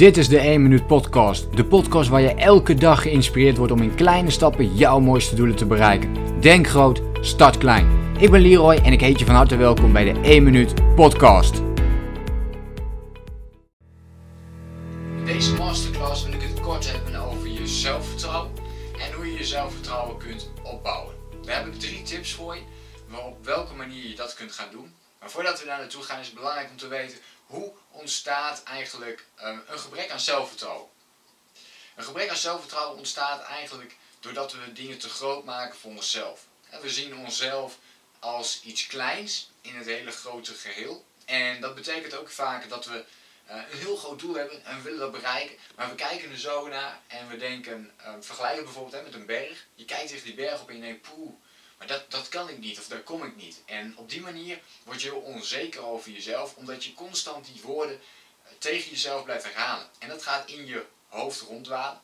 Dit is de 1 Minuut Podcast. De podcast waar je elke dag geïnspireerd wordt om in kleine stappen jouw mooiste doelen te bereiken. Denk groot, start klein. Ik ben Leroy en ik heet je van harte welkom bij de 1 Minuut Podcast. In deze masterclass wil ik het kort hebben over je zelfvertrouwen en hoe je je zelfvertrouwen kunt opbouwen. Daar heb ik drie tips voor je, op welke manier je dat kunt gaan doen. Maar voordat we daar naartoe gaan is het belangrijk om te weten hoe ontstaat eigenlijk ehm, een gebrek aan zelfvertrouwen. Een gebrek aan zelfvertrouwen ontstaat eigenlijk doordat we dingen te groot maken voor onszelf. We zien onszelf als iets kleins in het hele grote geheel. En dat betekent ook vaak dat we eh, een heel groot doel hebben en willen dat bereiken. Maar we kijken er zo naar en we denken, uh, vergelijken bijvoorbeeld met een berg. Je kijkt tegen die berg op en je denkt, poeh, maar dat, dat kan ik niet of daar kom ik niet. En op die manier word je heel onzeker over jezelf, omdat je constant die woorden eh, tegen jezelf blijft herhalen. En dat gaat in je hoofd rondwalen,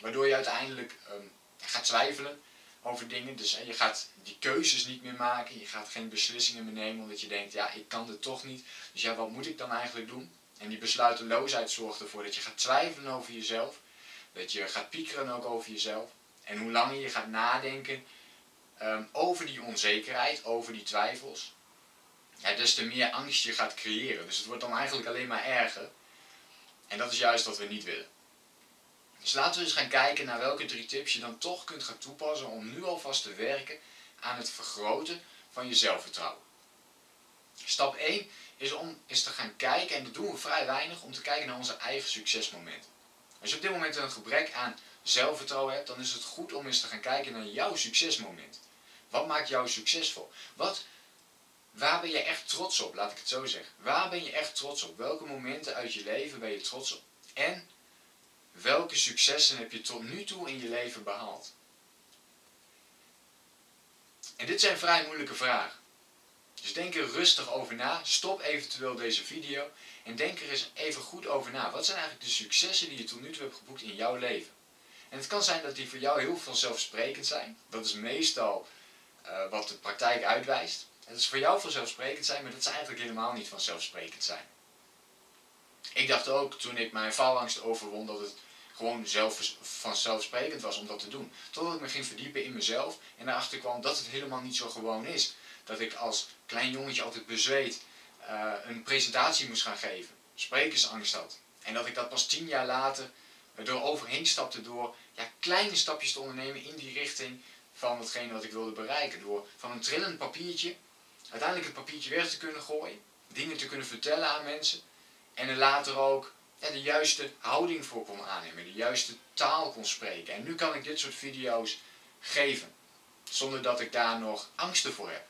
waardoor je uiteindelijk ehm, gaat twijfelen over dingen. Dus je gaat die keuzes niet meer maken, je gaat geen beslissingen meer nemen, omdat je denkt, ja, ik kan dit toch niet. Dus ja, wat moet ik dan eigenlijk doen? En die besluiteloosheid zorgt ervoor dat je gaat twijfelen over jezelf, dat je gaat piekeren ook over jezelf. En hoe langer je gaat nadenken, Ehm, over die onzekerheid, over die twijfels, ja, des te meer angst je gaat creëren. Dus het wordt dan eigenlijk alleen maar erger. En dat is juist wat we niet willen. Dus laten we eens gaan kijken naar welke drie tips je dan toch kunt gaan toepassen om nu alvast te werken aan het vergroten van je zelfvertrouwen. Stap 1 is om eens te gaan kijken, en dat doen we vrij weinig, om te kijken naar onze eigen succesmomenten. Als je op dit moment een gebrek aan zelfvertrouwen hebt, dan is het goed om eens te gaan kijken naar jouw succesmoment. Wat maakt jou succesvol? Wat, waar ben je echt trots op? Laat ik het zo zeggen. Waar ben je echt trots op? Welke momenten uit je leven ben je trots op? En welke successen heb je tot nu toe in je leven behaald? En dit zijn vrij moeilijke vragen. Dus denk er rustig over na. Stop eventueel deze video en denk er eens even goed over na. Wat zijn eigenlijk de successen die je tot nu toe hebt geboekt in jouw leven? En het kan zijn dat die voor jou heel vanzelfsprekend zijn. Dat is meestal uh, wat de praktijk uitwijst. Het is voor jou vanzelfsprekend zijn, maar dat is eigenlijk helemaal niet vanzelfsprekend zijn. Ik dacht ook toen ik mijn faalangst overwon dat het gewoon zelf, vanzelfsprekend was om dat te doen. Totdat ik me ging verdiepen in mezelf en erachter kwam dat het helemaal niet zo gewoon is. Dat ik als klein jongetje altijd bezweet uh, een presentatie moest gaan geven. Sprekersangst had. En dat ik dat pas tien jaar later er overheen stapte door ja, kleine stapjes te ondernemen in die richting van hetgene wat ik wilde bereiken. Door van een trillend papiertje uiteindelijk het papiertje weg te kunnen gooien, dingen te kunnen vertellen aan mensen en er later ook de juiste houding voor kon aannemen, de juiste taal kon spreken. En nu kan ik dit soort video's geven, zonder dat ik daar nog angsten voor heb.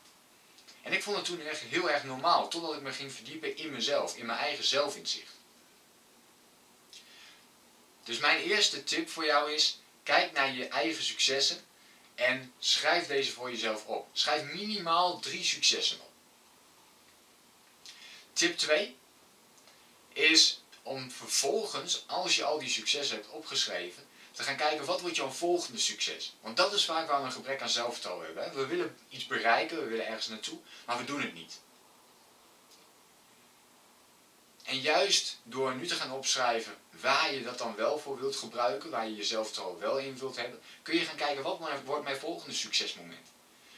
En ik vond het toen echt heel erg normaal, totdat ik me ging verdiepen in mezelf, in mijn eigen zelfinzicht. Dus mijn eerste tip voor jou is, kijk naar je eigen successen en schrijf deze voor jezelf op. Schrijf minimaal drie successen op. Tip 2 is om vervolgens, als je al die successen hebt opgeschreven, te gaan kijken wat wordt jouw volgende succes. Want dat is vaak waar we een gebrek aan zelfvertrouwen hebben. We willen iets bereiken, we willen ergens naartoe, maar we doen het niet. En juist door nu te gaan opschrijven waar je dat dan wel voor wilt gebruiken, waar je jezelf er wel in wilt hebben, kun je gaan kijken wat wordt mijn volgende succesmoment.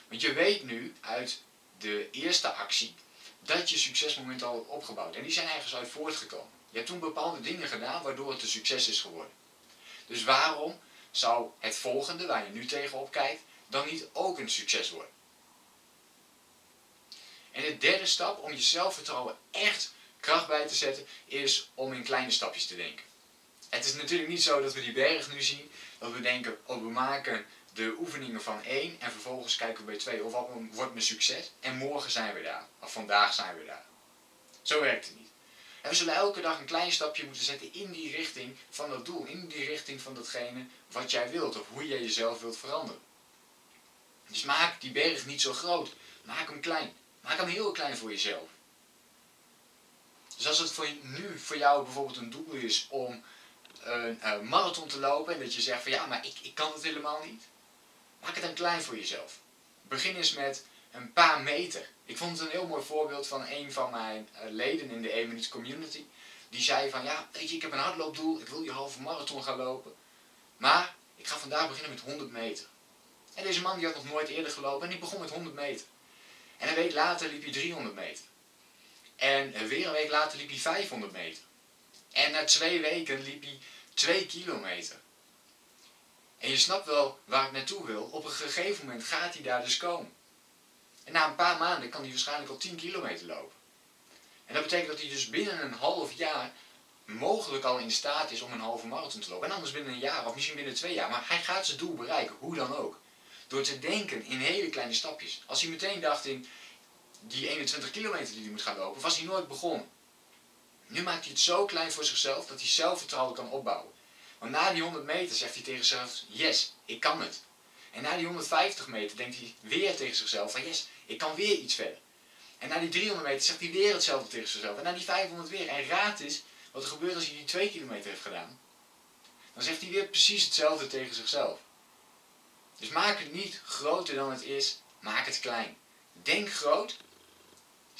Want je weet nu uit de eerste actie dat je succesmomenten al hebt opgebouwd. En die zijn ergens uit voortgekomen. Je hebt toen bepaalde dingen gedaan waardoor het een succes is geworden. Dus waarom zou het volgende, waar je nu tegenop kijkt, dan niet ook een succes worden? En de derde stap om je zelfvertrouwen echt kracht bij te zetten, is om in kleine stapjes te denken. Het is natuurlijk niet zo dat we die berg nu zien, dat we denken, oh we maken de oefeningen van 1 en vervolgens kijken we bij 2 of wat wordt mijn succes en morgen zijn we daar, of vandaag zijn we daar. Zo werkt het niet. En we zullen elke dag een klein stapje moeten zetten in die richting van dat doel, in die richting van datgene wat jij wilt of hoe jij jezelf wilt veranderen. Dus maak die berg niet zo groot, maak hem klein. Maak hem heel klein voor jezelf. Dus als het voor nu voor jou bijvoorbeeld een doel is om een, marathon te lopen en dat je zegt van ja, maar ik, ik kan het helemaal niet. Maak het dan klein voor jezelf. Begin eens met een paar meter. Ik vond het een heel mooi voorbeeld van een van mijn eh, leden in de 1 Minute Community. die zei van ja, weet je, ik heb een hardloopdoel, ik wil die halve marathon gaan lopen. Maar ik ga vandaag beginnen met 100 meter. En deze man die had nog nooit eerder gelopen en die begon met 100 meter. En een week later liep hij 300 meter. En weer een week later liep hij 500 meter. En na twee weken liep hij 2 kilometer. En je snapt wel waar ik naartoe wil. Op een gegeven moment gaat hij daar dus komen. En na een paar maanden kan hij waarschijnlijk al 10 kilometer lopen. En dat betekent dat hij dus binnen een half jaar mogelijk al in staat is om een halve marathon te lopen. En anders binnen een jaar of misschien binnen twee jaar. Maar hij gaat zijn doel bereiken, hoe dan ook. Door te denken in hele kleine stapjes. Als hij meteen dacht in die 21 kilometer die hij moet gaan lopen, was hij nooit begonnen. Nu maakt hij het zo klein voor zichzelf dat hij zelfvertrouwen kan opbouwen. Want na die 100 meter zegt hij tegen zichzelf, yes, ik kan het. En na die 150 meter denkt hij weer tegen zichzelf van yes, ik kan weer iets verder. En na die 300 meter zegt hij weer hetzelfde tegen zichzelf. En na die 500 weer. En raad is wat er gebeurt als hij die 2 kilometer heeft gedaan. Dan zegt hij weer precies hetzelfde tegen zichzelf. Dus maak het niet groter dan het is, maak het klein. Denk groot,